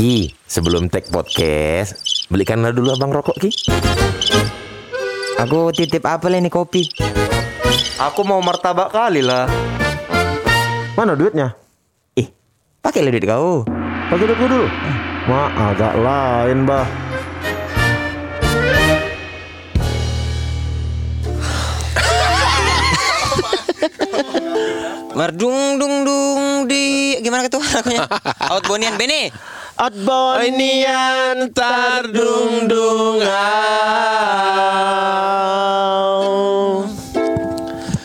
Ki, sebelum tag podcast, belikanlah dulu abang rokok Ki. Aku titip apa ini kopi? Aku mau martabak kali lah. Mana duitnya? Ih, pakai duit kau. Pakai duit dulu. Ma, agak lain bah. Merdung dung dung di gimana gitu lagunya? Out Bonian Bene. Adbonian tardung dungau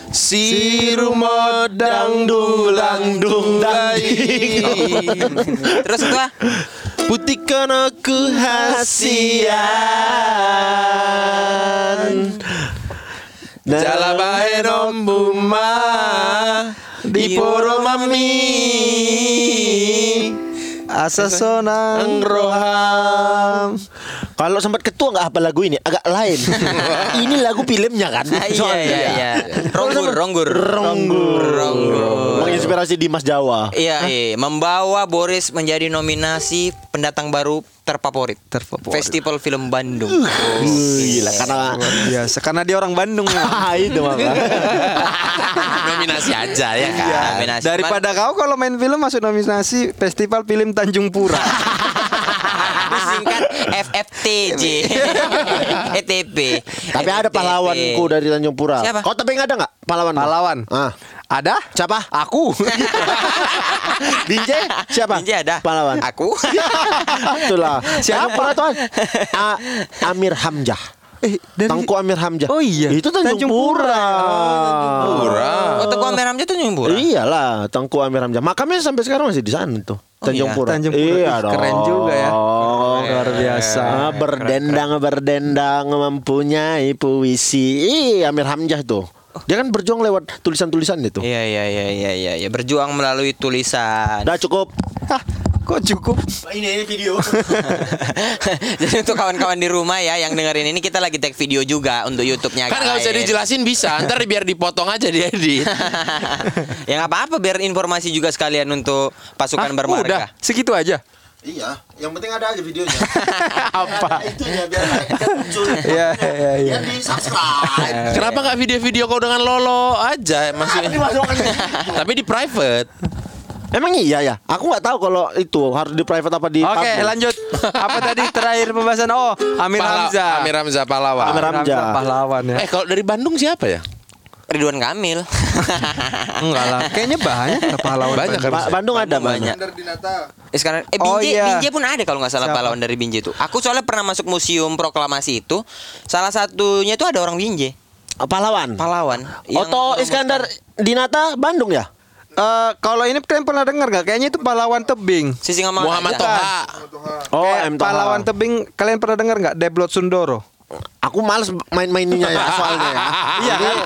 Si rumah dangdung langdung Terus itu. Putihkan aku hasian Jala bae rombuma Di poro mami Asa sonang roham Kalau sempat ketua nggak apa lagu ini agak lain. ini lagu filmnya kan? Ah, iya iya iya. Ronggur ronggur Ronggur. ronggur. Menginspirasi Dimas Jawa. Iya, iya, membawa Boris menjadi nominasi pendatang baru terfavorit. Terfavorit. Festival Film Bandung. Gila karena biasa karena dia orang Bandung. Ah, itu maka. Nominasi aja ya kan. Nominasi. Daripada kau kalau main film masuk nominasi Festival Film Tanjung Pura. Disingkat FFTJ. ETP. Tapi ada pahlawanku dari Tanjung Pura. Siapa? Kau tapi ada nggak pahlawan? Pahlawan. Ah. Ada? Siapa? Aku. Binjai siapa? Binjai ada. Pahlawan. Aku. Itulah. Siapa tuan? A- Amir Hamzah. Eh, dari Tangku Amir Hamzah. Oh iya. Itu Tanjung, Tanjung Pura. Pura. Oh, Teguh Amir Hamzah tuh Tanjung Pura. Iyalah, Tangku Amir Hamzah. Makamnya sampai sekarang masih di sana tuh. Oh Tanjung iya? Pura. Tanjung Pura. Iya Ih, dong. keren juga ya. Luar biasa. Ah, berdendang berdendang mempunyai puisi. Ih, Amir Hamzah tuh. Dia kan berjuang lewat tulisan-tulisan itu. Iya iya iya iya iya ya. berjuang melalui tulisan. Udah cukup. Hah, kok cukup? Ini video. Jadi untuk kawan-kawan di rumah ya yang dengerin ini kita lagi take video juga untuk YouTube-nya Kan nggak usah dijelasin bisa, ntar biar dipotong aja di edit. ya nggak apa-apa biar informasi juga sekalian untuk pasukan Hah, bermarga. Udah, segitu aja. iya, yang penting ada aja videonya. Apa? Itunya biar mereka muncul. Iya, iya, iya. di subscribe. Kenapa nggak video-video kau dengan Lolo aja maksudnya? Tapi di private. Emang iya ya? Aku nggak tahu kalau itu harus di private apa di Oke, public. lanjut. Apa tadi terakhir pembahasan? Oh, Amir Pahla- Hamzah. Amir Hamzah pahlawan. Amir Hamzah. pahlawan ya. Eh kalau dari Bandung siapa ya? Ridwan Kamil. Enggak lah. Kayaknya banyak pahlawan. Banyak Bandung. Ba- Bandung ada banyak. banyak. Eh, sekarang eh Oh, Binjai, iya. Binjai pun ada kalau nggak salah Siapa? pahlawan dari Binjai itu. Aku soalnya pernah masuk museum proklamasi itu. Salah satunya itu ada orang Binjai, Pahlawan. pahlawan. yang Oto Iskandar Dinata Bandung ya? Eh, kalau ini kalian pernah dengar gak? Kayaknya itu pahlawan tebing. Sisi ngomong Muhammad. Toha. Oh, Kayak M Toha. pahlawan tebing kalian pernah dengar nggak? Deblot Sundoro. Aku males main-mainnya ya soalnya ya. Iya kan?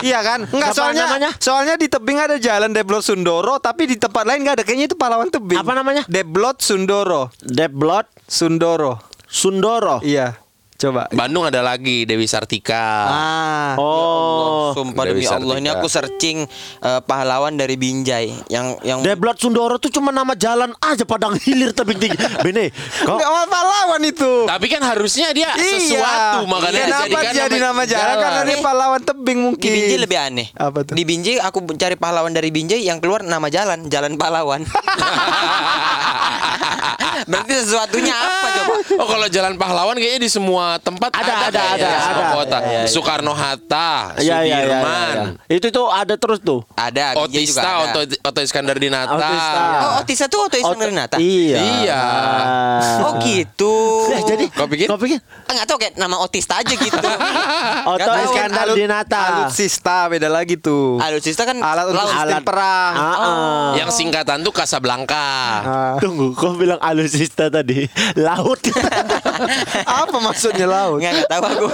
iya kan? Enggak soalnya namanya? soalnya di tebing ada jalan Deblot Sundoro tapi di tempat lain nggak ada. Kayaknya itu pahlawan tebing. Apa namanya? Deblot Sundoro. Deblot Sundoro. Sundoro. Iya. Coba. Bandung ada lagi Dewi Sartika. Ah. Oh. Sumpah Dewi demi Allah ini Sartika. aku searching eh, pahlawan dari Binjai yang yang Deblot Sundoro tuh cuma nama jalan aja Padang Hilir tebing tinggi. Bene, mau pahlawan itu. Tapi kan harusnya dia sesuatu makanya Iya. Kenapa dijadikan jadi nama jalan? Karena dia pahlawan tebing di mungkin. Binjai lebih aneh. Apa tuh? Di Binjai aku cari pahlawan dari Binjai yang keluar nama jalan, Jalan Pahlawan. Berarti sesuatunya apa coba? Oh kalau Jalan Pahlawan kayaknya di semua tempat Ada, ada, ada, di semua ada. kota. Iya, iya. Soekarno Hatta, iya, Sudirman, iya, iya. Itu tuh ada terus tuh. Ada, Binjai juga Otista, ada. Oto, Oto Iskandar Dinata. Otista. Oh, Otisa tuh Oto Iskandar Dinata. Iya. Iya. Oh gitu. Eh, jadi Kau pikir? Kau pikir? Enggak tahu kayak nama otista aja gitu. Oto tahu. Iskandar Alut- Dinata. Alutsista beda lagi tuh. Alutsista kan Alat untuk Alat- perang. Yang singkatan tuh Casablanca. Ah. Tunggu, kau bilang alusista tadi. Laut. Apa maksudnya laut? Enggak enggak tahu aku.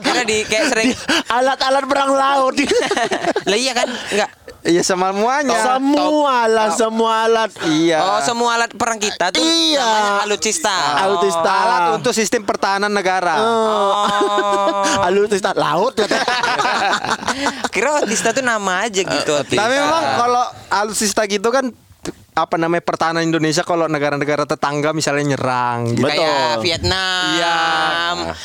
Karena di kayak sering Alat-alat perang laut. Lah iya kan? Enggak. Iya sama semuanya. semua lah, semua alat. Iya. Oh, semua alat perang kita tuh Iya. namanya alutsista. Alutsista. Alat untuk sistem pertahanan negara. Oh. Alutsista laut. Kira otista tuh nama aja gitu. Otista. Tapi memang kalau alutsista gitu kan apa namanya pertahanan Indonesia kalau negara-negara tetangga misalnya nyerang gitu. Betul. Kayak Vietnam, Iya.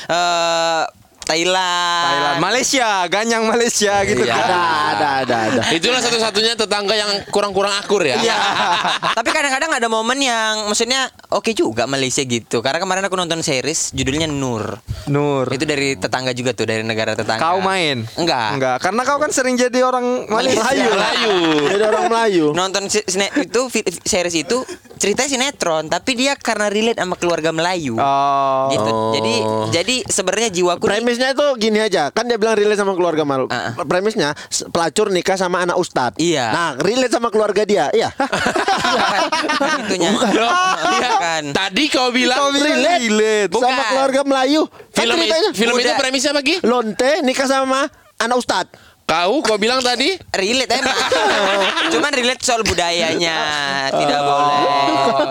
eh, Thailand, Thailand, Malaysia, ganyang Malaysia gitu Iya. kan. Ada, ada, ada, ada. Itulah satu-satunya tetangga yang kurang-kurang akur ya. Iya. Tapi kadang-kadang ada momen yang maksudnya oke juga Malaysia gitu. Karena kemarin aku nonton series judulnya Nur. Nur. Itu dari tetangga juga tuh dari negara tetangga. Kau main? Enggak. Enggak, karena kau kan sering jadi orang Malaysia. Malaysia. Melayu. Jadi orang Melayu. Nonton itu series itu ceritanya sinetron, tapi dia karena relate sama keluarga Melayu. Oh. Gitu. Jadi jadi sebenarnya jiwaku nih- Premisnya itu gini aja, kan dia bilang relate sama keluarga malu. Ah. Premisnya pelacur nikah sama anak ustadz. Iya. Nah, relate sama keluarga dia. Iya. Bukan itunya. Iya. Bukan. Tadi kau bilang Kau bilang relate, relate. Bukan. sama keluarga Melayu. Kan film, ceritanya itu, film itu premisnya apa lonte nikah sama anak ustadz. Kau kau bilang tadi relate emang. Cuman relate soal budayanya. Tidak boleh.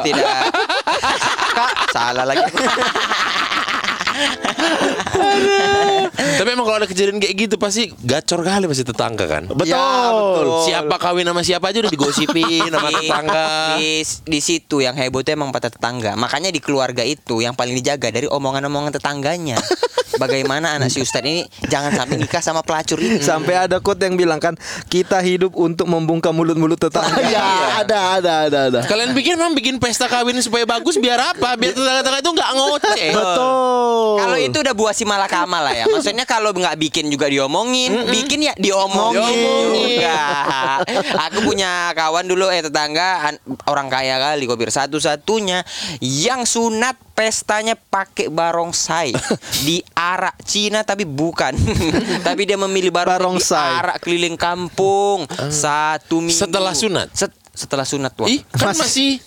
Tidak. Kak, salah lagi. Tapi emang kalau ada kejadian kayak gitu pasti gacor kali pasti tetangga kan. Betul. Ya, betul. Siapa kawin sama siapa aja udah digosipin sama tetangga. Di, di situ yang heboh itu emang pada tetangga. Makanya di keluarga itu yang paling dijaga dari omongan-omongan tetangganya. Bagaimana anak si Ustadz ini jangan sampai nikah sama pelacur ini. Sampai ada quote yang bilang kan kita hidup untuk membungkam mulut-mulut tetangga. Iya, ada, ada, ada, ada. Kalian pikir memang bikin pesta kawin supaya bagus biar apa? Biar tetangga-tetangga itu nggak ngoceh. Betul. Kalau itu udah buah si malakama lah ya. Maksudnya kalau nggak bikin juga diomongin, bikin ya diomongin, Diomongin. juga. Aku punya kawan dulu eh tetangga an- orang kaya kali kok bir satu-satunya yang sunat pestanya pakai barongsai di arak Cina tapi bukan. tapi dia memilih barongsai, Barongsai. di arak keliling kampung satu minggu. Setelah sunat? Set- setelah sunat wah. Ih, kan masih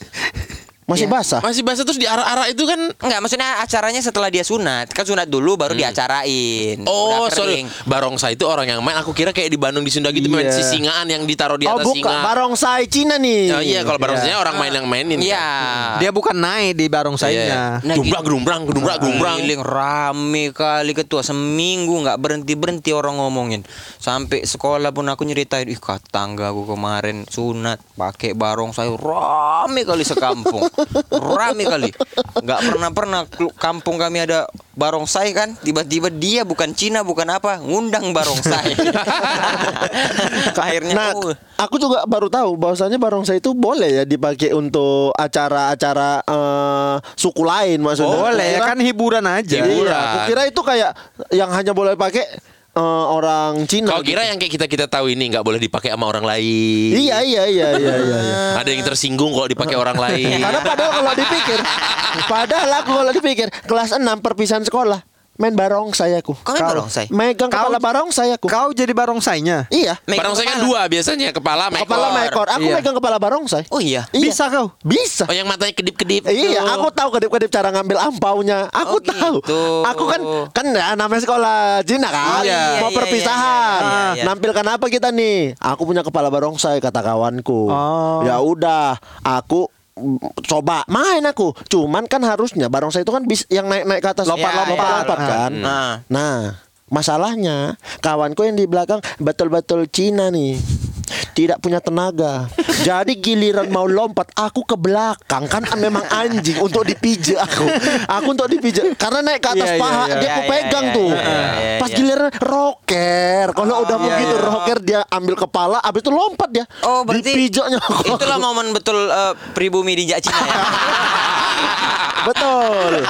Masih Iya. basah. masih basah terus di arah-arah itu kan Enggak, maksudnya acaranya setelah dia sunat. Kan sunat dulu baru diacarain. Oh, sorry. Barongsai itu orang yang main. Aku kira kayak di Bandung di Sunda gitu main Iya. sisingaan yang ditaruh di Oh, atas bukan. singa. Barongsai Cina nih. Oh iya, kalau barongsainya orang main yang mainin. Iya. kan? Dia bukan naik di barongsainya. Nah, Gerumbrak, gerumbrak, gerumbrak, gerumbrak. Keliling rame kali ketua seminggu nggak berhenti berhenti orang ngomongin sampai sekolah pun aku nyeritain ih kata tangga aku kemarin sunat pakai barongsai rame kali sekampung rame kali. Nggak pernah pernah kelu- kampung kami ada barongsai kan? Tiba-tiba dia bukan Cina bukan apa ngundang barongsai. Akhirnya Nah, oh, aku juga baru tahu bahwasanya barongsai itu boleh ya dipakai untuk acara-acara eh, suku lain maksudnya. Boleh ya Kukira- kan hiburan aja. Iya, aku kira itu kayak yang hanya boleh pakai eh, orang Cina. Kau kira yang kayak kita kita tahu ini nggak boleh dipakai sama orang lain? Iya, iya, iya, iya, iya. iya. Ada yang tersinggung kalau dipakai orang lain. Karena padahal kalau dipikir, padahal aku kalau dipikir kelas 6 perpisahan sekolah main barongsai aku. Kau main barongsai? Megang Kau- kepala barongsai aku. Kau jadi barongsainya. Iya. megang Barongsai kan dua biasanya kepala, sama Kepala ekor. sama ekor. Aku Iya. megang kepala barongsai. oh iya Iya. Bisa kau? Bisa. Oh yang matanya kedip-kedip. Iya, tuh. aku tahu kedip-kedip cara ngambil ampaunya. Aku Oh, tahu. gitu. Aku kan kan ya namanya sekolah Cina kan. Oh, iya, Mau iya, perpisahan. iya, iya, iya. Nampilkan apa kita nih? Aku punya kepala barongsai kata kawanku. Oh. Ya udah, aku coba main aku. Cuman kan harusnya barongsai itu kan bis, yang naik-naik ke atas Lompat-lompat. lompat-lompat kan. Nah. Nah, masalahnya kawanku yang di belakang betul-betul Cina nih. Tidak punya tenaga. Jadi giliran mau lompat aku ke belakang kan memang anjing untuk dipijak aku. Aku untuk dipijak karena naik ke atas Iya, iya, paha iya. dia Iya, aku iya, pegang tuh. Pas giliran rocker. Kalau udah iya, begitu rocker dia ambil kepala habis itu lompat dia. Oh berarti Dipijaknya aku. Itulah momen betul eh, pribumi di Cina ya. Betul.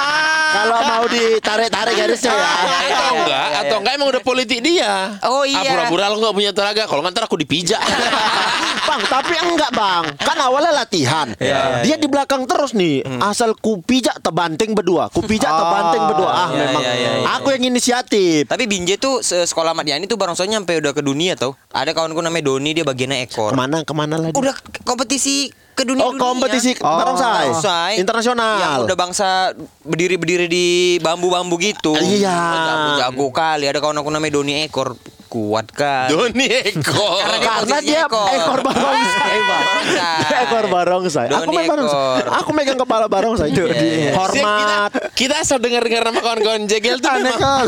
Kalau mau ditarik-tarik garisnya ya. atau enggak iya, atau iya. enggak emang udah politik dia. Oh, iya. ah, pura-pura lo nggak punya tenaga. Kalau nggak ntar aku dipijak. Bang, tapi enggak bang. Kan awalnya latihan. Iya, Dia di belakang terus nih. Asal ku pijak tebanting berdua. Ku pijak Ah, tebanting berdua. Ah iya, memang. iya, iya, iya. Aku yang inisiatif. Tapi Binjai tuh se- sekolah Madiani tuh barongsainya sampai udah ke dunia tau. Ada kawanku namanya Doni dia bagiannya ekor. Ke mana ke mana lagi? Udah kompetisi ke dunia Oh kompetisi Oh. barongsai. Internasional Yang udah bangsa berdiri-berdiri di bambu-bambu gitu. Iya. Jago, jago kali. Ada kawan aku namanya Doni Ekor. Kuat kan. Doni ekor. Karena dia Karena dia ekor. ekor barongsai. Dia ekor barongsai. Aku main barongsai. Aku megang kepala barongsai. iya. Siap, Hormat. Kita, kita asal dengar-dengar nama kawan-kawan jegel tuh Aneh memang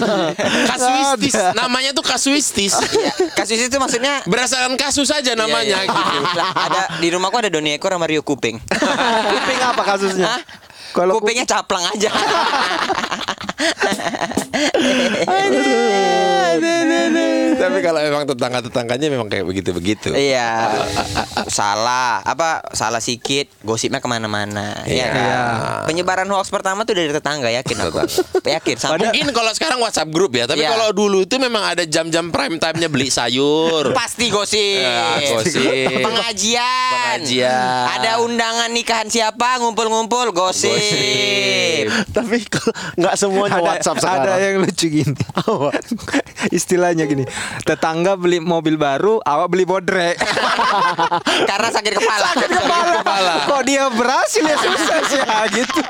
kasuistis. Namanya tuh kasuistis. Ya, kasus itu maksudnya Berdasarkan kasus saja namanya Iya, iya. gitu. Ada di rumahku ada Doni ekor sama Rio kuping. Kuping apa kasusnya? Hah? Kalau kupingnya caplang aja. Tapi kalau memang tetangga-tetangganya memang kayak begitu-begitu. Iya. salah. Apa salah sikit, gosipnya ke mana-mana. Iya. kan? Iya. Penyebaran hoax pertama tuh dari tetangga yakin aku. yakin. Sama Mungkin kalau sekarang WhatsApp grup ya, tapi Iya. kalau dulu itu memang ada jam-jam prime time-nya beli sayur. Pasti gosip. Ya, gosip. Pengajian. Pengajian. Ada undangan nikahan siapa ngumpul-ngumpul gosip. Gosip. Tapi kalau nggak semuanya WhatsApp sekarang. Ada yang lucu gini. Istilahnya gini. Tetangga beli mobil baru, awak beli bodrek. Karena sakit kepala. Sakit kepala. Kok dia berhasil ya susah sih ah, gitu.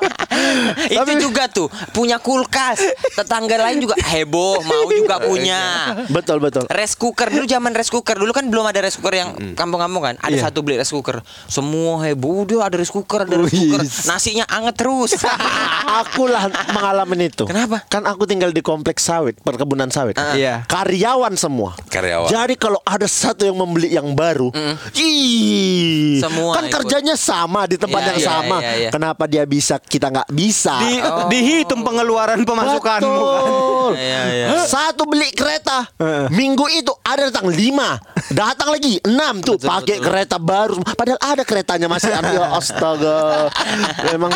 Itu juga tuh punya kulkas. Tetangga lain juga heboh mau juga punya. Betul betul. Rice cooker dulu zaman rice cooker dulu kan belum ada rice cooker yang kampung-kampung kan. Ada Iya. satu beli rice cooker. Semua heboh dia ada rice cooker, ada rice cooker. Nasinya anget terus. Aku lah mengalami itu. Kenapa? Kan aku tinggal di kompleks sawit, perkebunan sawit. Ah. Iya. Karyawan semua. Karyawan. Jadi kalau ada satu yang membeli yang baru, ih, Semua kan ikut. kerjanya sama di tempat Iya, yang iya, sama. iya, iya. Kenapa dia bisa, kita nggak bisa? Di, Oh. Dihitung pengeluaran pemasukanmu kan. Betul. Iya, iya. Satu beli kereta, minggu itu ada datang lima, datang lagi enam tuh Betul, pakai betul. kereta baru. Padahal ada keretanya masih ada. Ya astaga, memang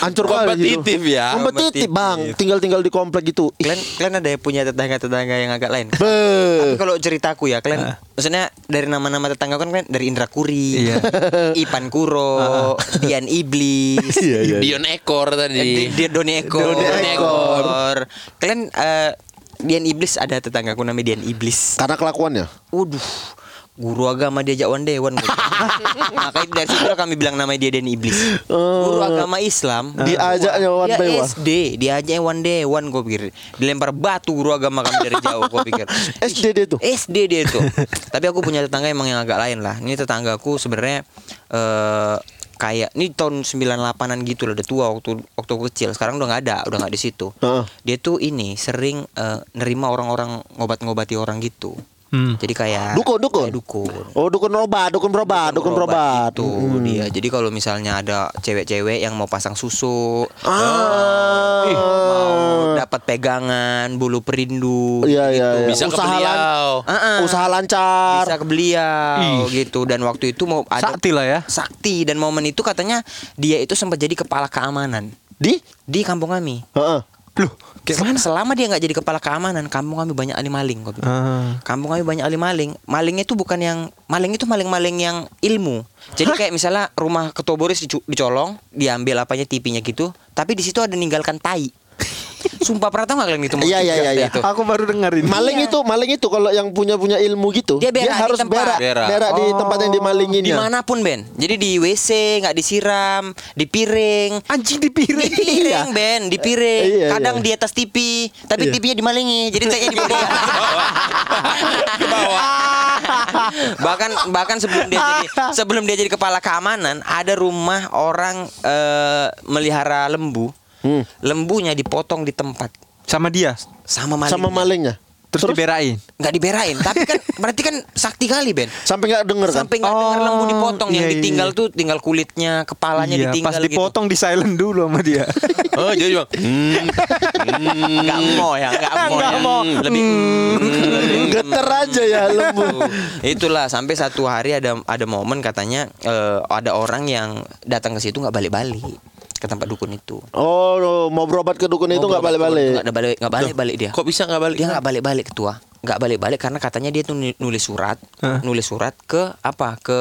hancur kali gitu. Kompetitif ya. Kompetitif Kompetitif. bang, tinggal tinggal di komplek itu. Ih, kalian kalian ada yang punya tetangga-tetangga yang agak lain? Be. Tapi kalau ceritaku ya kalian maksudnya dari nama-nama tetangga kan kan dari Indra Kuri, Iya. Ipan Kuro, Dian Iblis, Iya, iya. Dion ekor eh, tadi. Di- Di- Doni Ekor. Doni Ekor. Kalian eh, Dian Iblis ada tetanggaku namanya Dian Iblis. Karena kelakuannya. Waduh. Guru agama diajak one dewan Makanya dari situ kami bilang namanya dia Dian Iblis Guru agama Islam Diajaknya one dia by one. SD Diajaknya one day one gue pikir Dilempar batu guru agama kami dari jauh gue pikir SD dia tuh. SD dia itu. Tapi aku punya tetangga emang yang agak lain lah. Ini tetanggaku sebenarnya eh kayak ini tahun 98-an gitu lah, udah tua waktu waktu kecil. Sekarang udah nggak ada, udah nggak di situ. Heeh. Dia tuh ini sering eh, nerima orang-orang ngobat-ngobati orang gitu. Hmm. Jadi kayak Dukun, dukun? kayak dukun. Oh dukun obat, dukun berobat, dukun berobat. Itu Hmm. dia. Jadi kalau misalnya ada cewek-cewek yang mau pasang susu, Ah. mau dapat pegangan, bulu perindu, Iya iya. iya. Bisa ke usaha lan- beliau. Heeh. usaha lancar. bisa ke beliau gitu dan waktu itu mau ada Sakti lah ya. sakti dan momen itu katanya dia itu sempat jadi kepala keamanan Di? di kampung kami Heeh. Loh, Se- selama dia nggak jadi kepala keamanan kampung kami banyak ahli maling kok Ah. kampung kami banyak ahli maling malingnya itu bukan yang maling itu maling-maling yang ilmu. Jadi kayak misalnya rumah ketua boris dicolong diambil apanya tipinya gitu tapi di situ ada ninggalkan tai sumpah pernah tau nggak kalian itu Iya, iya, iya, iya. itu Aku baru dengar ini. Maling itu, maling itu kalau yang punya punya ilmu gitu, Dia berak di harus tempat. berak, Berak. berak di tempat yang dimalinginnya. di mana pun Ben jadi di WC nggak disiram di piring Anjing di piring. di piring Ben di piring Iya, kadang iya. di atas TV tapi Iya. TV-nya dimalingi jadi tehnya di bawah Ke bawah. bahkan bahkan sebelum dia jadi sebelum dia jadi kepala keamanan ada rumah orang eh, melihara lembu Hmm. lembunya dipotong di tempat Sama dia. sama maling Sama malingnya. Terus, diberain. nggak diberain tapi kan berarti kan sakti kali Ben Sampai nggak denger kan? sampai nggak dengar Oh, lembu dipotong yang iya, iya, ditinggal iya. tuh tinggal kulitnya kepalanya Iya, ditinggal pas gitu. dipotong di silent dulu sama dia. Oh, jadi bang. Hmm. nggak mau ya nggak mau ya. mau. lebih lebih Geter aja ya lembu. itulah sampai satu hari ada ada momen katanya eh, ada orang yang datang ke situ nggak balik-balik ke tempat dukun itu Oh, mau berobat ke dukun itu Mau nggak berobat ke balik-balik. nggak balik nggak balik-balik dia Kok bisa nggak balik? dia nggak balik-balik ketua nggak balik-balik karena katanya dia tuh nulis surat Hah? nulis surat ke apa ke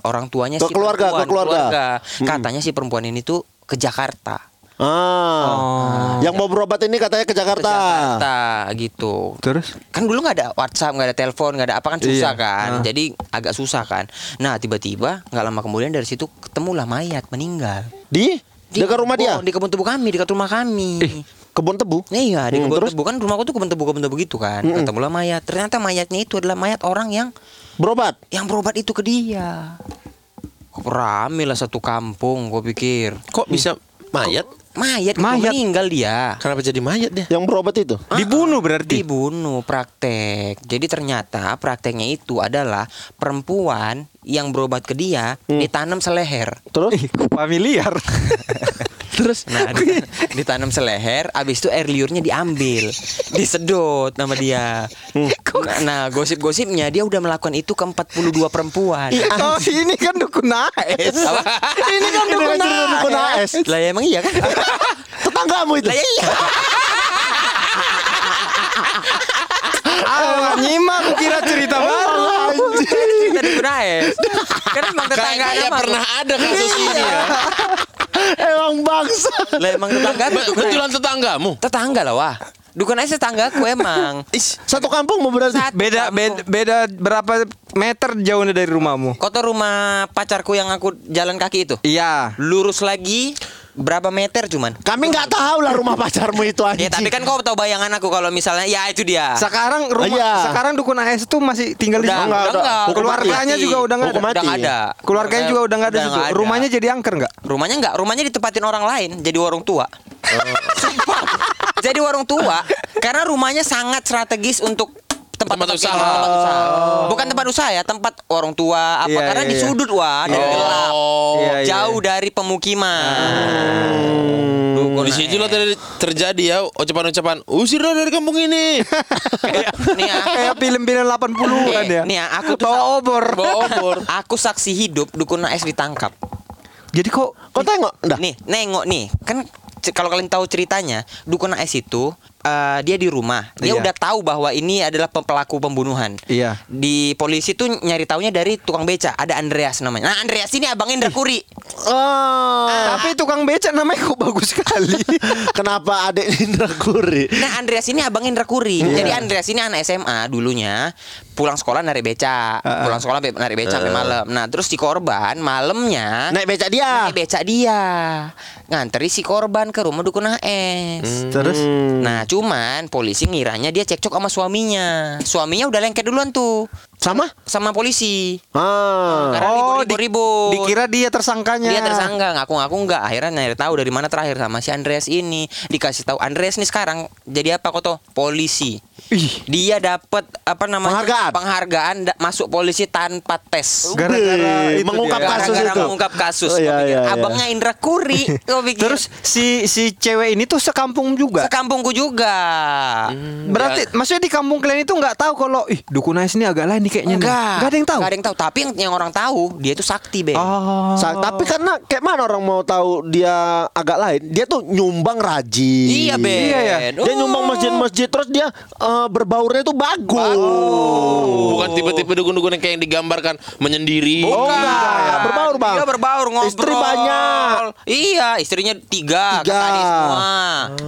orang tuanya Ke si keluarga, perempuan, ke keluarga. Hmm. katanya si perempuan ini tuh ke Jakarta Ah. Oh. Yang mau berobat ini katanya ke ke Jakarta. Jakarta gitu Terus? kan dulu nggak ada WhatsApp nggak ada telepon nggak ada apa kan susah Iya. kan Ah. jadi agak susah kan nah tiba-tiba nggak lama kemudian dari situ ketemulah mayat meninggal Di? Dekat rumah dia. kebun- di kebun tubuh kami dekat rumah kami Kebun tebu. Iya di Hmm, kebun terus tebu kan rumahku tuh kebun tebu kebun tebu gitu kan. Ketemulah mayat. Ternyata mayatnya itu adalah mayat orang yang berobat. yang berobat itu ke dia. Kok rame lah satu kampung, gue pikir. Kok bisa mayat? Mayat, Mayat. meninggal dia. Kenapa jadi mayat dia? Yang berobat itu. Dibunuh berarti. Dibunuh praktek. Jadi ternyata prakteknya itu adalah perempuan yang berobat ke dia ditanam seleher. Terus Ih, familiar. Terus nah, di- ditanam seleher, abis itu air liurnya diambil, disedot nama dia. Nah, nah, gosip-gosipnya dia udah melakukan itu ke 42 perempuan. oh, ini kan dukun AS. Apa? ini kan dukun dukun AS. Lah ya emang iya kan? Tetanggamu itu. Lah ya iya. Ah, nyimak kira cerita baru. Kita di Gunaes. Kan emang tetangga Kayaknya ada pernah ada kasus ini ya. Emang bangsa. Lah emang tetangga Betulan tetanggamu. tetangga lah wah. Dukun aja tetanggaku emang. Satu kampung mau berarti. Satu Beda, kampung. beda beda berapa meter jauhnya dari rumahmu? Tahu rumah pacarku yang aku jalan kaki itu? Iya. Lurus lagi berapa meter cuman? Kami nggak tahu lah rumah pacarmu itu Ya anjing. tapi kan kau tahu bayangan aku kalau misalnya ya itu dia. Sekarang rumah Iya. sekarang dukun AS itu masih tinggal di Udah, situ. Enggak, udah udah. enggak. Hukum Keluarganya mati. juga udah nggak ada. Udah nggak ada. Keluarganya juga udah nggak ada situ. nggak ada. Rumahnya jadi angker nggak? Rumahnya enggak, rumahnya ditempatin orang lain jadi warung tua. Sumpah. Jadi warung tua karena rumahnya sangat strategis untuk tempat, Tempat tempat usaha. tempat usaha. Bukan tempat usaha ya, tempat orang tua apa Iya, karena iya, di iya. sudut wah dan Oh. gelap. Iya, iya. Jauh dari pemukiman. Oh, di situ lah ter- terjadi ya ucapan-ucapan usir dari kampung ini. Nih ya. Kayak film-film 80-an Eh, ya. nih ya, aku tuh Bawa obor. Bawa obor. Aku saksi hidup dukun AS ditangkap. Jadi kok Kau tengok. Nih, nengok nih. Kan kalau kalian tahu ceritanya, dukun AS itu eh, dia di rumah. Dia Iya. udah tahu bahwa ini adalah pe- pelaku pembunuhan. Iya. Di polisi tuh nyari taunya dari tukang beca. Ada Andreas namanya. Nah, Andreas ini abang Indra Kuri. Oh. Tapi tukang becak namanya kok bagus sekali. Kenapa adek Indra Kuri? Nah, Andreas ini abang Indra Kuri. Iya. Jadi Andreas ini anak SMA dulunya pulang sekolah narik beca. Pulang sekolah narik beca sampai malam. Nah, terus si korban malamnya Naik becak dia. naik beca dia. Nganteri si korban ke rumah dukun AS. Terus Nah, cuman polisi ngiranya dia cekcok sama suaminya. Suaminya udah lengket duluan tuh Sama? sama polisi. Ah. Karena Oh, di- ribut-ribut. dikira dia tersangkanya. Dia tersangka, ngaku-ngaku enggak. Akhirnya nyari tahu dari mana terakhir sama si Andreas ini. Dikasih tahu Andreas nih sekarang jadi apa kok tuh? Polisi. Ih, Dia dapat apa namanya? Penghargaan. Penghargaan da- masuk polisi tanpa tes. gara-gara mengungkap dia. kasus Gara-gara itu. mengungkap kasus. Oh, iya, iya, iya. Abangnya Indra Kuri. Kau pikir. Terus si si cewek ini tuh sekampung juga. sekampungku juga. Berarti maksudnya di kampung kalian itu nggak tahu kalau ih dukun ini agak lain nih kayaknya. nih. Enggak. Nggak ada yang tahu. Nggak ada yang tahu. Tapi yang, yang orang tahu dia itu sakti, Be. Oh. Sa- tapi karena kayak mana orang mau tahu dia agak lain? Dia tuh nyumbang rajin. Iya, Ben. Iya, ya. Dia nyumbang masjid-masjid terus dia eh, berbaurnya tuh bagus. Bukan tipe-tipe dukun-dukun yang kayak yang digambarkan menyendiri. Oh, enggak. Berbaur, Bang. Dia berbaur ngobrol. Istri banyak. Iya, istrinya tiga, Tiga. kata dia semua.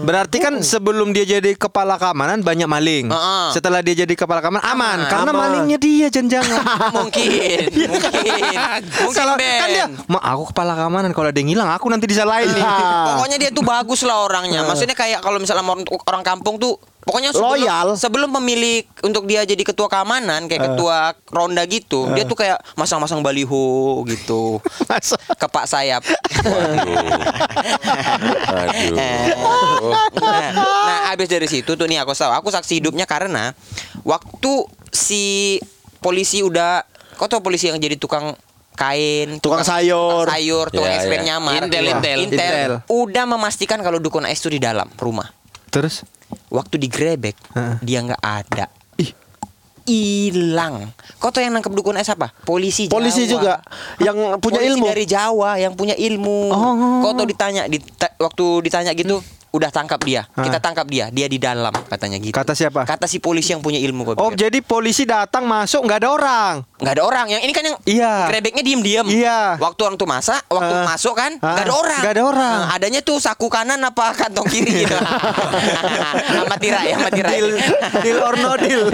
Berarti kan sebelum dia jadi kepala keamanan banyak maling. Heeh. Setelah dia jadi kepala keamanan aman, Aman. karena Aman. malingnya dia jangan-jangan. mungkin, mungkin, mungkin Ben. kan dia, ma aku kepala keamanan kalau ada yang hilang aku nanti disalahin nih. Ah. Pokoknya dia tuh bagus lah orangnya. Maksudnya kayak kalau misalnya orang, orang kampung tuh Pokoknya sebelum, Loyal. sebelum pemilik untuk dia jadi ketua keamanan kayak ketua ronda gitu, dia tuh kayak masang-masang baliho gitu. Masa- ke Pak Sayap. Aduh. nah, nah, habis dari situ tuh nih aku tahu, aku saksi hidupnya karena waktu si polisi udah, kau tau polisi yang jadi tukang kain, Tukang sayur. tukang sayur, tukang es krim ya. nyamar, Intel, Iya. intel. Intel. udah memastikan kalau dukun es itu di dalam rumah. Terus Waktu digrebek, Heeh. dia nggak ada. Hilang. Kau tau yang nangkep dukun es apa? Polisi Jawa. Polisi juga yang punya Polisi ilmu. dari Jawa yang punya ilmu. Oh. Kau tau ditanya dita- waktu ditanya gitu udah tangkap dia. Hah. Kita tangkap dia. Dia di dalam katanya gitu. Kata siapa? Kata si polisi yang punya ilmu Oh jadi polisi datang masuk nggak ada orang. nggak ada orang. Yang ini kan yang Iya. grebeknya diem-diem. Iya. Waktu orang tuh masak, waktu Ah. masuk kan Ah. nggak ada orang. Nggak ada orang. Nah, adanya tuh saku kanan apa kantong kiri gitu. Sama tirai, sama tirai. Deal, deal or no deal.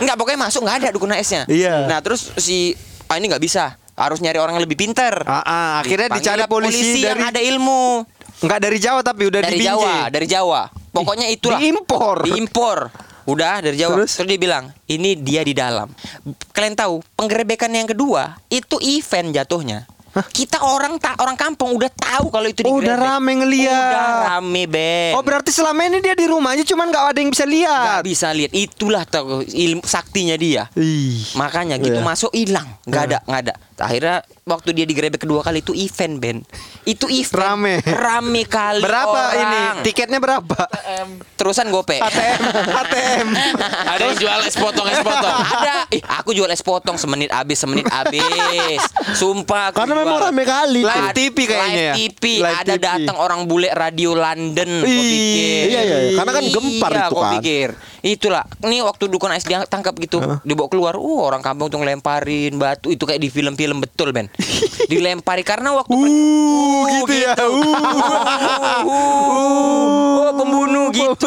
Enggak pokoknya masuk nggak ada dukun AS-nya. Iya. Nah terus si ah ini nggak bisa. Harus nyari orang yang lebih pinter. Ah, ah, akhirnya Dipanggil dicari polisi, yang dari ada ilmu nggak dari Jawa tapi udah dari di Jawa, dari Jawa. Pokoknya itulah. Diimpor. Diimpor. Udah dari Jawa. Terus? Terus? dia bilang, ini dia di dalam. Kalian tahu, penggerebekan yang kedua itu event jatuhnya. Kita orang tak orang kampung udah tahu kalau itu Oh, udah rame ngeliat. Udah rame, Ben. Oh berarti selama ini dia di rumahnya cuman nggak ada yang bisa lihat. bisa lihat. Itulah tuh ilmu saktinya dia. Ih. Makanya gitu Iya. masuk hilang, nggak ada, nggak ada. Akhirnya waktu dia digerebek kedua kali itu event Ben, itu event Rame. rame kali. Berapa orang. ini? Tiketnya berapa? Terusan gope. ATM, ATM. Ada yang jual es potong es potong. ada. Ih, aku jual es potong semenit habis, semenit habis. Sumpah. aku Karena jual. memang rame kali. Live TV kayaknya ya? Live TV. Live ada datang orang bule radio London. Ih, pikir. iya, iya, iya. Karena kan gempar Iya, itu kan. pikir. Itulah. Ini waktu dukun AS dia tangkap gitu, dibawa keluar. Uh, orang kampung tuh ngelemparin batu. Itu kayak di film-film betul, Ben. Dilempari karena waktu Uh, gitu ya. Uh, oh, pembunuh gitu.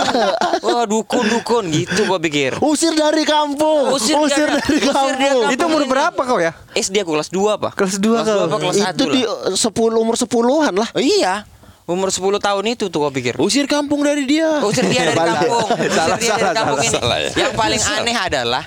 Wah, dukun-dukun gitu gua pikir. Usir dari kampung. Usir Usir, dia- dari usir dia kampung. kampung. Itu umur berapa kau ya? SD aku kelas 2 apa? Kelas dua kelas kau. 2 apa kelas 1 Itu di eh, 10 umur 10-an lah. Oh, iya. Umur 10 tahun itu tuh gua pikir. Usir kampung dari dia. Usir dia dari kampung. Usir Salah, dia salah, dari kampung salah, ini. salah ya. Yang paling aneh adalah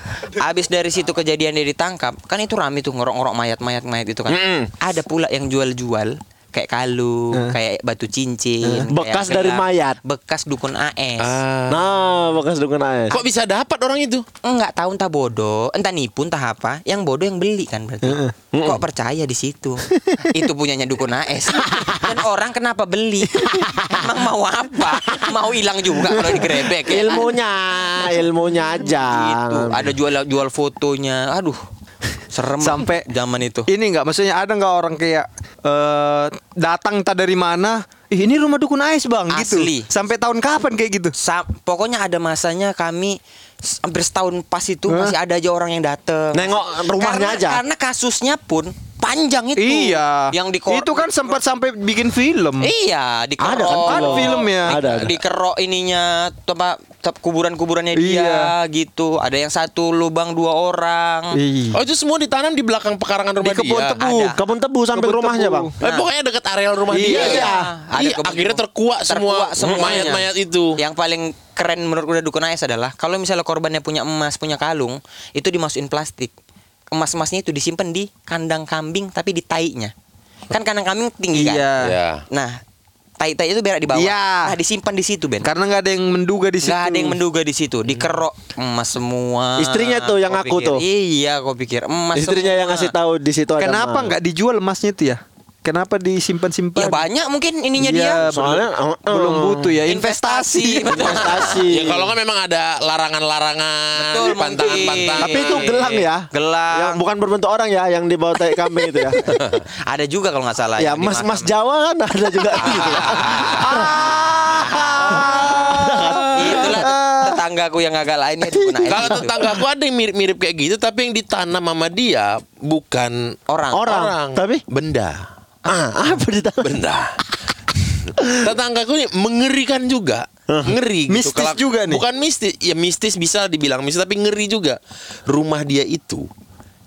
abis dari situ kejadian dia ditangkap, kan itu rame tuh ngorok-ngorok mayat-mayat mayat itu kan. Mm-mm. Ada pula yang jual-jual kayak kalung, kayak batu cincin, kayak Bekas dari mayat. bekas dukun AS. Ah. Nah, bekas dukun AS. Kok bisa dapat orang itu? Enggak tahu entah bodoh, entah nipu entah apa. Yang bodoh yang beli kan berarti. Kok percaya di situ? Itu punyanya dukun AS. Dan orang kenapa beli? Emang mau apa? Mau hilang juga kalau digerebek ya. Ilmunya, ilmunya aja. Gitu. Ada jual jual fotonya. Aduh. Serem Sampai- zaman itu. Ini nggak maksudnya ada nggak orang kayak eh datang entah dari mana? Ih, ini rumah dukun Ais bang, Asli. gitu. Sampai tahun kapan kayak gitu? Sa- pokoknya ada masanya kami hampir setahun pas itu masih ada aja orang yang dateng. Nengok rumahnya karena, aja. Karena kasusnya pun panjang itu. Iya. Yang di itu kan sempat sampai bikin film. Iya, dikerok. Ada kan Ada film. filmnya. Ada, ada. Dikerok ininya tempat kuburan-kuburannya Iya. dia gitu. Ada yang satu lubang dua orang. Ih. Oh itu semua ditanam di belakang pekarangan rumah Di kebun dia. tebu. Ada. Kebun tebu sampai Kebun rumahnya, tebu. Bang. Eh, pokoknya dekat areal rumah Iya. dia. Iya. Ada Iya, kebun akhirnya terkuak semua mayat-mayat itu. Yang paling keren menurut udah dukun AS adalah kalau misalnya korbannya punya emas, punya kalung, itu dimasukin plastik. Emas-emasnya itu disimpan di kandang kambing tapi di tainya. Kan kandang kambing tinggi kan? Iya. Ya. Nah, tai-tai itu berak di bawah. Iya. Nah, disimpan di situ, Ben. Karena nggak ada yang menduga di situ. Gak ada yang menduga di situ, dikerok emas semua. Istrinya tuh yang Kau pikir- tuh. Iya, kau pikir emas. Istrinya yang semua. ngasih tahu di situ ada Kenapa nggak dijual emasnya itu ya? Kenapa Ya disimpan-simpan? banyak mungkin ininya Iya, dia. Soalnya belum, uh, uh. belum butuh ya Investasi, investasi. Ya kalau kan memang ada larangan-larangan, Betul, pantangan-pantangan. Tapi itu gelang ya. Gelang. Yang bukan berbentuk orang ya, yang di bawah tai kambing itu ya. Ada juga kalau nggak salah. ya, mas-mas. Jawa kan ada juga gitu. Itulah tetanggaku yang agak lainnya Kalau itu. tetanggaku ada yang mirip-mirip kayak gitu, tapi yang ditanam sama dia bukan Orang. Orang. Tapi? benda, ah, apa di tangan? benda. Tetanggaku ini mengerikan juga, ngeri. gitu. Mistis Kalau- juga nih. Bukan mistis, ya mistis bisa dibilang mistis, tapi ngeri juga. Rumah dia itu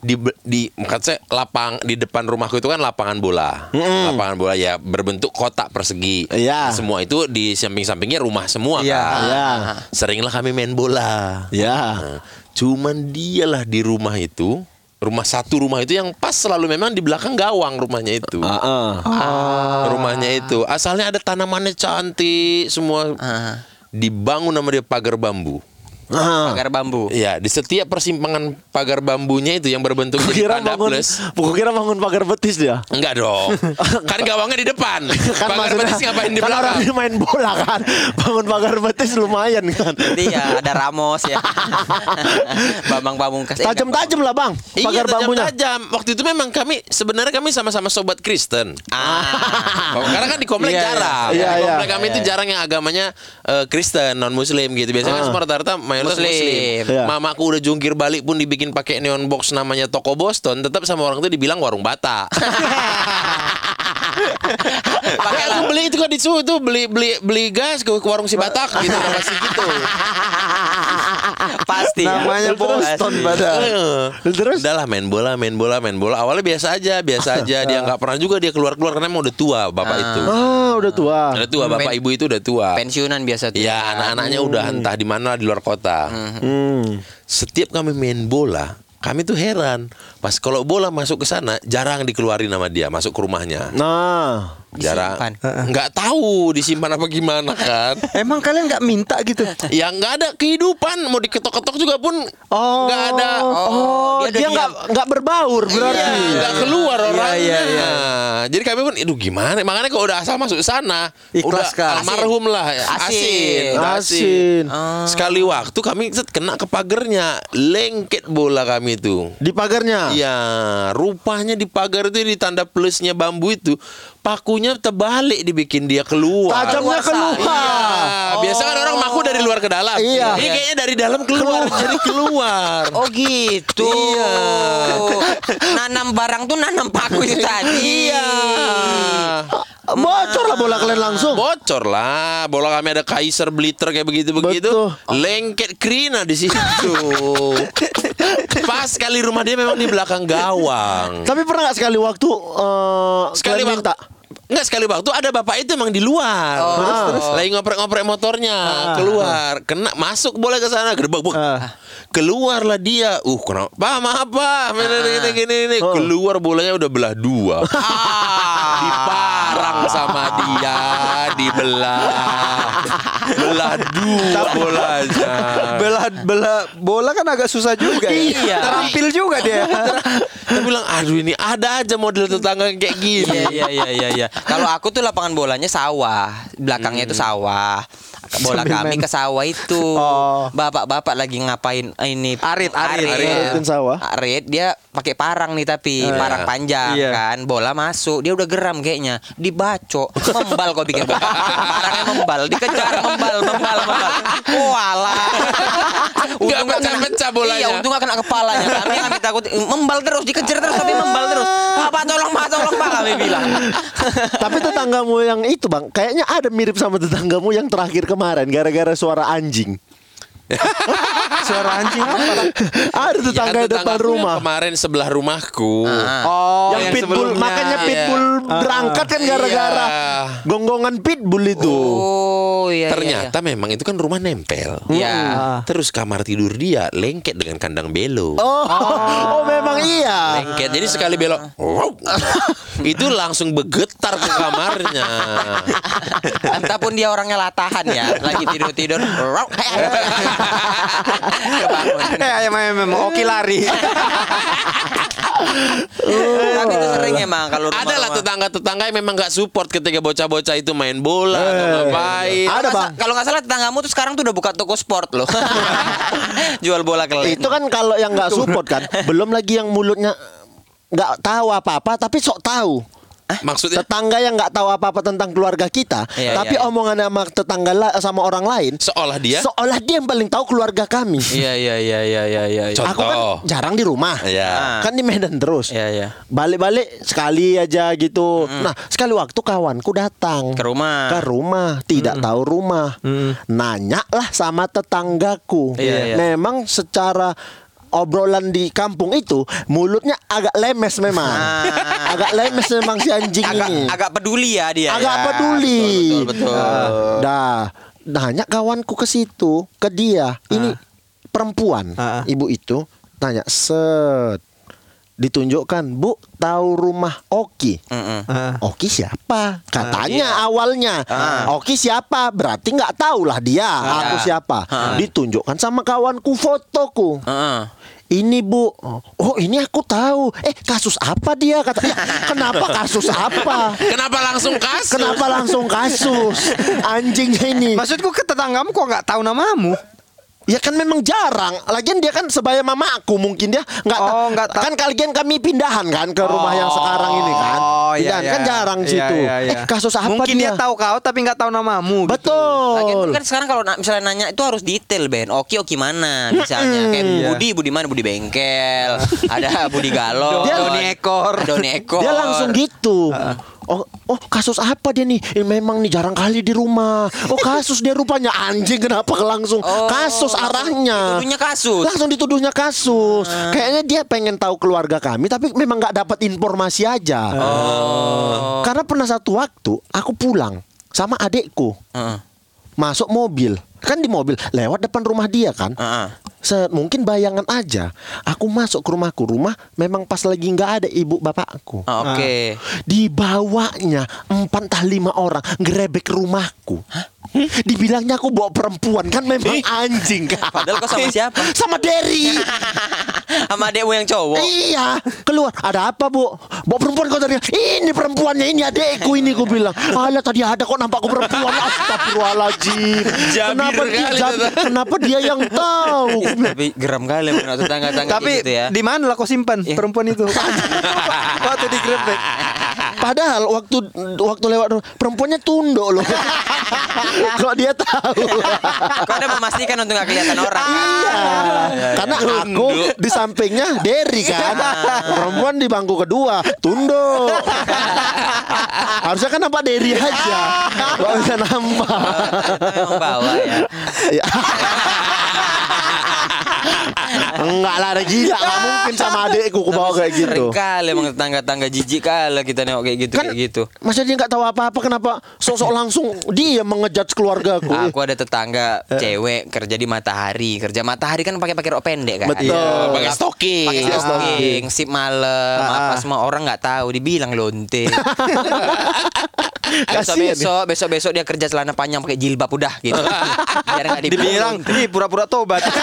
di di maksud saya lapang di depan rumahku itu kan lapangan bola, lapangan bola ya berbentuk kotak persegi. Iya. Semua itu di samping-sampingnya rumah semua Iya. kan. Iya. Seringlah kami main bola. Ya. Nah, cuman dialah di rumah itu, rumah satu rumah itu yang pas selalu memang di belakang gawang rumahnya itu. Ah, ah. Rumahnya itu asalnya ada tanamannya cantik semua. Ah. Dibangun sama dia pagar bambu. Ah. Pagar bambu. Iya, di setiap persimpangan pagar bambunya itu yang berbentuk Aku jadi bangun, plus. aku kira bangun pagar betis dia. Enggak dong. kan gawangnya di depan. Kan pagar maksudnya- betis ngapain di kan orang belakang? ini main bola kan. Bangun pagar betis lumayan kan. Jadi ya ada Ramos ya. Bambang Pamungkas. Eh, Tajam-tajam lah bang. Iya, Pagar bambunya. tajam-tajam. Waktu itu memang kami sebenarnya kami sama-sama sobat Kristen. Ah. Karena kan di komplek Iya, iya. jarang. Iya, di iya. komplek kami itu jarang yang agamanya eh, Kristen, non Muslim gitu. Biasanya kan Ah. semua rata-rata mayoritas Muslim. Muslim. Iya. Mamaku udah jungkir balik pun dibikin pakai neon box namanya toko Boston, tetap sama orang itu dibilang warung bata. Pakai aku beli itu kan di itu beli beli beli gas ke, ke warung si Batak gitu masih gitu. Pasti. ya. Namanya Boston Pasti. padahal. Eh, Terus? Udahlah main bola, main bola, main bola. Awalnya biasa aja, biasa aja. Dia nggak pernah juga dia keluar keluar karena emang udah tua bapak itu. Ah, udah tua. Udah tua, bapak ibu itu udah tua. Pensiunan biasa tuh. Ya anak-anaknya udah entah di mana di luar kota. Hmm. Setiap kami main bola, kami tuh heran. Pas kalau bola masuk ke sana, jarang dikeluarin sama dia masuk ke rumahnya. Nah, Jarang. Nggak tahu disimpan apa gimana kan. Emang kalian nggak minta gitu? Ya nggak ada kehidupan mau diketok-ketok juga pun oh, nggak ada. Oh, dia dia nggak nggak berbaur berarti. Iya, nggak keluar orangnya. iya, iya. Jadi kami pun, aduh gimana? Makanya kalau udah asal masuk sana, Ikhlas udah kan? almarhum lah, ya. Asin. asin, udah Asin. Sekali waktu kami set, kena ke pagernya, lengket bola kami itu. Di pagarnya. Iya, rupanya di pagar itu di tanda plusnya bambu itu pakunya terbalik dibikin dia keluar. Tajamnya keluar. Iya, biasa kan orang maku dari luar ke dalam. Iya. Ini kayaknya dari dalam keluar, jadi keluar. Oh gitu. Iya. Nanam barang tuh nanam paku itu tadi. Iya. Bocor lah bola kalian langsung. Bocor lah, bola kami ada Kaiser Blitter kayak begitu-begitu. Lengket Krina di situ. Pas kali rumah dia memang di belakang gawang. Tapi pernah nggak sekali waktu eh Sekali waktu minta? Enggak sekali waktu ada bapak itu emang di luar. Oh. Terus, terus lagi ngoprek-ngoprek motornya, keluar, kena masuk boleh ke sana gerbek buk. Ah. Keluarlah dia. Uh, kenapa? Pak, maaf, Pak. Gini gini gini, gini. Oh. Keluar bolanya udah belah dua. Diparang sama dia, dibelah. Belah dua bolanya. Bela bela bola kan agak susah juga ya. Iya. Terampil juga dia. Dia bilang, aduh ini ada aja model tetangga kayak gini. Iya iya iya iya. Kalau aku tuh lapangan bolanya sawah, belakangnya itu sawah. Bola Sambil kami main. ke sawah itu. Oh. Bapak-bapak lagi ngapain ini? Arit, arit. Aritin sawah. Arit dia pakai parang nih tapi Oh, parang iya. panjang Iya. kan. Bola masuk, dia udah geram kayaknya. Dibacok, membal kau pikir Bang. Parangnya membal, dikejar membal, membal, membal. Walah. Nggak pecah-pecah bolanya. Iya, untung gak kena kepalanya. Kami kami takut membal terus, dikejar terus tapi membal terus. Pak, tolong, Pak, tolong, Pak, kami bilang. Tapi tetanggamu yang itu bang, kayaknya ada mirip sama tetanggamu yang terakhir kemarin gara-gara suara anjing. Suara anjing apa? ada tetangga Ya, depan yang rumah. Kemarin sebelah rumahku. Oh, yang, pitbull, sebelumnya. makanya Iya. pitbull berangkat kan gara-gara Iya. gonggongan pitbull itu. Oh, iya, iya, Ternyata memang itu kan rumah nempel. Iya. Ah. Terus kamar tidur dia lengket dengan kandang belo. Oh, oh, memang iya. Lengket. Jadi sekali belok, wow. itu langsung bergetar ke kamarnya. Entah pun dia orangnya latahan ya, lagi tidur-tidur. Eh, ayam ayam memang oke lari. Tapi itu sering emang kalau Ada lah tetangga-tetangga yang memang nggak support ketika bocah-bocah itu main bola atau Eh. ngapain. Ada, Bang. Kalau nggak salah tetanggamu tuh sekarang tuh udah buka toko sport loh. Jual bola kelet. Itu kan kalau yang nggak support kan, belum lagi yang mulutnya nggak tahu apa-apa tapi sok tahu. Maksudnya Tetangga yang nggak tahu apa-apa tentang keluarga kita, Iya, tapi iya, iya. omongan sama tetangga la- sama orang lain, seolah dia seolah dia yang paling tahu keluarga kami. Iya iya iya iya iya iya. Contoh. Aku kan jarang di rumah, ya. kan di Medan terus. Iya iya. Balik-balik sekali aja gitu. Nah, sekali waktu kawanku datang Ke rumah. Ke rumah, tidak tahu rumah. Nanya lah sama tetanggaku. Iya, iya. Memang secara obrolan di kampung itu mulutnya agak lemes memang. Ah. agak lemes memang si anjing Agak ini. agak peduli ya dia. agak ya. peduli. Betul betul. betul. Ah, Dah, nanya kawanku ke situ, ke dia. Ini perempuan, Ah, ah. ibu itu tanya set ditunjukkan, "Bu, tahu rumah Oki?" Mm-mm. Ah. Oki siapa? Katanya awalnya Oki siapa? Berarti nggak tahu lah dia aku siapa. Ditunjukkan sama kawanku fotoku. Heeh. Ini bu, oh ini aku tahu. Eh kasus apa dia kata? "Ya, kenapa kasus apa? Kenapa langsung kasus? Kenapa langsung kasus? Anjingnya ini. Maksudku ke tetanggamu kok nggak tahu namamu? Ya kan memang jarang. Lagian dia kan sebaya mama aku mungkin dia nggak Oh, nggak ta- kan kalian kami pindahan kan ke rumah yang sekarang ini kan. Oh, iya, kan iya. jarang Iya, situ. iya, iya. Eh kasus apa Mungkin dia dia? tahu kau tapi nggak tahu namamu. gitu. Lagian Betul. kan sekarang kalau misalnya nanya itu harus detail Ben. Oki Oki mana misalnya kayak Iya. Budi Budi mana Budi bengkel. ada Budi Galon. Dia- Doni ekor. Doni ekor. Dia langsung gitu. Oh, oh kasus apa dia nih? Eh, memang nih jarang kali di rumah. Oh kasus dia rupanya anjing kenapa langsung Oh, kasus arahnya. dituduhnya kasus. Langsung dituduhnya kasus. Kayaknya dia pengen tahu keluarga kami tapi memang nggak dapat informasi aja. Oh. Karena pernah satu waktu aku pulang sama adekku Heeh. masuk mobil kan di mobil lewat depan rumah dia kan. Heeh. Se mungkin bayangan aja. Aku masuk ke rumahku. Rumah memang pas lagi nggak ada ibu bapakku. Ah, Oke. Dibawanya empat entah lima orang Gerebek rumahku Dibilangnya aku bawa perempuan Kan memang anjing kan Padahal kau sama siapa? Sama Derry Sama adekmu yang cowok. Iya Keluar Ada apa bu Bawa perempuan kau tadi Ini perempuannya Ini adekku ini Ku bilang Alah tadi ada kok nampak aku perempuan Astagfirullahaladzim Jabir Kenapa Tata. kenapa dia yang tahu Tapi geram kali menurut tetangga-tetangga Tapi gitu ya. di mana lah kau simpan perempuan itu? Waktu di Grebek. Padahal waktu waktu lewat perempuannya tunduk loh. Kok dia tahu? Kau ada memastikan untuk nggak kelihatan orang. kan? Iya. Karena aku di sampingnya Derry kan. Perempuan di bangku kedua tunduk. Harusnya kan nampak Derry aja. Gak bisa nampak. Memang bawa ya. Ya. Enggak lah, ada gila. Gak mungkin sama adekku ku bawa kayak gitu. Sering kali emang tetangga-tangga jijik kali kita nengok kayak gitu Kan kayak gitu. Masa dia nggak tahu apa-apa kenapa sosok langsung dia mengejudge keluarga aku. Aku ada tetangga cewek kerja di matahari. Kerja matahari kan pakai pakai rok pendek kan. Betul. Iya. Pakai stocking. Pakai stocking, sip malam, Ah, apa ah. semua orang nggak tahu, dibilang lonte. besok Kasian besok besok besok dia kerja celana panjang pakai jilbab udah gitu. Biar nggak Dibilang, ini pura-pura tobat.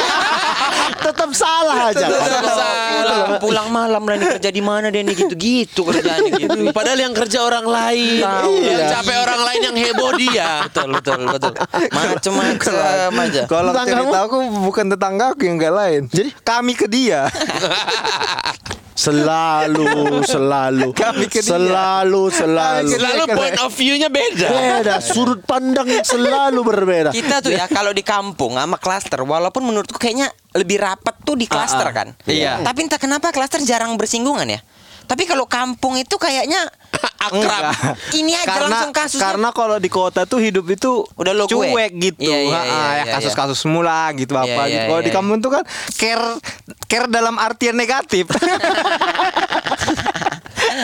Tetap salah aja. Tetap salah. Pulang malam lah nih kerja di mana dia nih gitu-gitu kerjaannya gitu. Padahal yang kerja orang lain, yang Iya. capek orang lain yang heboh dia. betul betul betul. Macem-macem aja. Kalau Tetanggamu? cerita aku bukan tetangga aku yang gak lain. Jadi? kami ke dia. Selalu, selalu, selalu, selalu. Kami ke dia. Lalu point of view-nya beda. Beda, sudut pandang selalu berbeda. Kita tuh ya kalau di kampung sama klaster walaupun menurutku kayaknya lebih rapat tuh di klaster Ah, ah. kan. Iya. Tapi entah kenapa klaster jarang bersinggungan ya. Tapi kalau kampung itu kayaknya Akrab. ini aja karena langsung kasusnya. karena kalau di kota tuh hidup itu Udah lo gue. cuek gitu. Iya, iya, iya, ya iya, kasus-kasus semula gitu Iya, apa iya, gitu. Kalau iya, di iya. kampung tuh kan care care dalam artian negatif.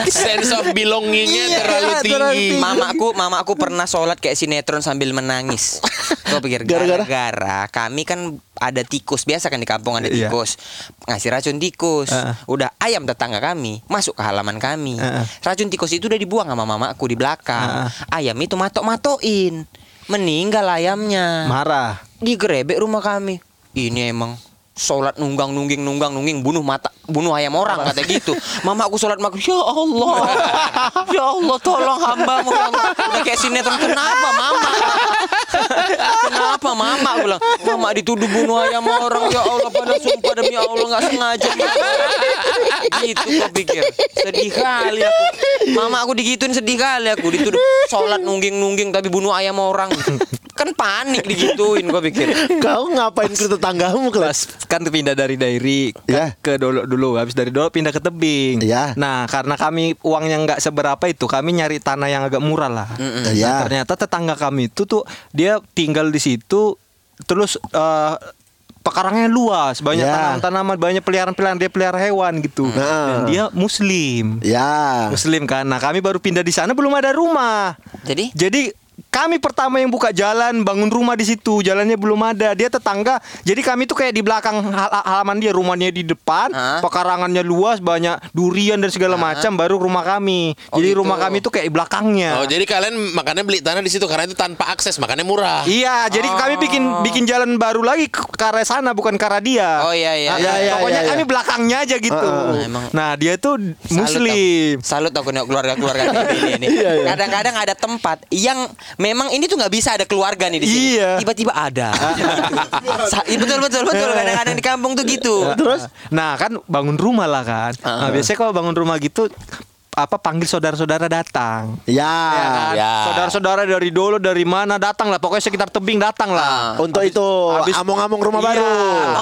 Sense of belongingnya Iya, terlalu terlalu tinggi. tinggi. Mamaku, mamaku pernah sholat kayak sinetron sambil menangis. Gue pikir Gara-gara? kami kan ada tikus biasa kan di kampung ada Iya. tikus ngasih racun tikus. Heeh. Udah ayam tetangga kami masuk ke halaman kami. Heeh. Racun tikus itu udah dibuang sama mamaku di belakang. Heeh. Ayam itu matok-matoin. Meninggal ayamnya. Marah. Digerebek rumah kami. Ini emang sholat nunggang nungging nunggang nungging bunuh mata bunuh ayam orang kata gitu mama aku sholat maghrib ya Allah ya Allah tolong hambamu ya Allah. udah kayak sinetron kenapa mama kenapa mama aku bilang mama dituduh bunuh ayam orang ya Allah pada sumpah demi Allah nggak sengaja gitu kau pikir. Sedih kali aku. Mama aku digituin sedih kali aku. Dituduh sholat nungging nungging tapi bunuh ayam orang. Kan panik digituin gua pikir. Kau ngapain ke tetanggamu kelas? kan pindah dari dairi ke, Iya. ke dolo dulu. Habis dari dolo pindah ke tebing. Iya. nah karena kami uangnya nggak seberapa itu kami nyari tanah yang agak murah lah. Nah, Ya. ternyata tetangga kami itu tuh dia tinggal di situ terus eh, pekarangnya luas banyak Ya. tanaman-tanaman banyak peliharaan-peliharaan dia pelihara hewan gitu Nah. dan dia muslim Ya. muslim kan nah kami baru pindah di sana belum ada rumah jadi jadi kami pertama yang buka jalan bangun rumah di situ jalannya belum ada dia tetangga jadi kami tuh kayak di belakang hal- halaman dia rumahnya di depan Hah? pekarangannya luas banyak durian dan segala macam baru rumah kami Oh, jadi gitu. rumah kami tuh kayak di belakangnya Oh, jadi kalian makanya beli tanah di situ karena itu tanpa akses, makanya murah. Iya, jadi kami bikin bikin jalan baru lagi ke arah sana bukan ke arah dia. Oh, iya, iya, Nah, iya, iya, Pokoknya iya, iya. kami belakangnya aja gitu. Nah, emang- Nah, dia tuh Salut muslim. aku. Salut aku keluarga-keluarga nih. Iya, iya. Kadang-kadang ada tempat yang memang ini tuh nggak bisa ada keluarga nih di sini. Iya. Tiba-tiba ada. Iya, betul betul betul. Kadang-kadang di kampung tuh gitu. Terus? Nah, kan bangun rumah lah kan. Nah, biasanya kalau bangun rumah gitu apa panggil saudara-saudara datang. Ya. Ya kan? Ya. Saudara-saudara dari dulu dari mana datang lah. Pokoknya sekitar tebing datang lah. Untuk itu habis- among-among rumah Iya. baru.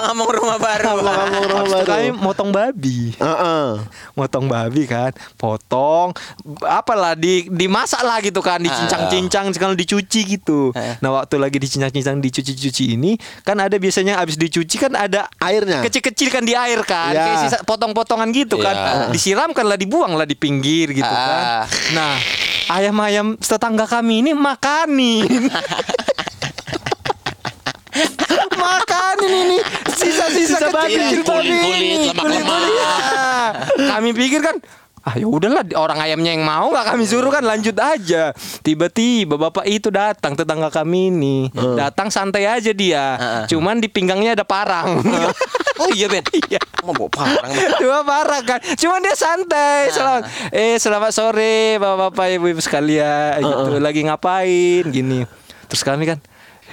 Ngomong rumah baru. Among-among rumah Habis itu baru. kami motong babi. Heeh. motong babi kan potong apalah di dimasak lah gitu kan dicincang-cincang kalau dicuci gitu nah waktu lagi dicincang-cincang dicuci-cuci ini kan ada biasanya habis dicuci kan ada Airnya. kecil-kecil kan di air kan Ya. kayak sisa potong-potongan gitu kan Ya. disiramkan lah dibuang lah di pinggir gitu kan Ah. nah ayam-ayam tetangga kami ini makanin makanin ini sisa-sisa kecil-kecil lemak-lemak. Kulit-kulit. Ah, kami pikir kan ah ya udahlah orang ayamnya yang mau nggak kami suruh kan lanjut aja. Tiba-tiba bapak itu datang tetangga kami ini. Datang santai aja dia. Cuman di pinggangnya ada parang. Oh iya Ben. Iya. Mau bawa parang. Cuma parah kan. Cuman dia santai. Selamat Eh selamat sore Bapak-bapak ibu-ibu sekalian. Gitu Lagi ngapain Gini. Terus kami kan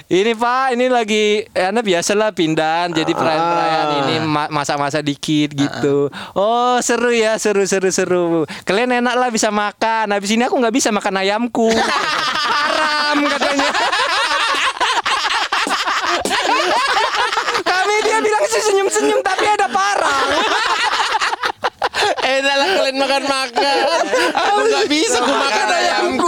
ini Pak, ini lagi ya, Anda biasalah pindahan jadi ah. perayaan-perayaan ini masa-masa dikit gitu. Ah. Oh, seru ya, seru seru seru. Kalian enak lah bisa makan. Habis ini aku nggak bisa makan ayamku. Haram katanya. Kami dia bilang sih senyum-senyum tapi ada parang. Enak lah kalian makan-makan. Aku nggak bisa, aku makan ayamku.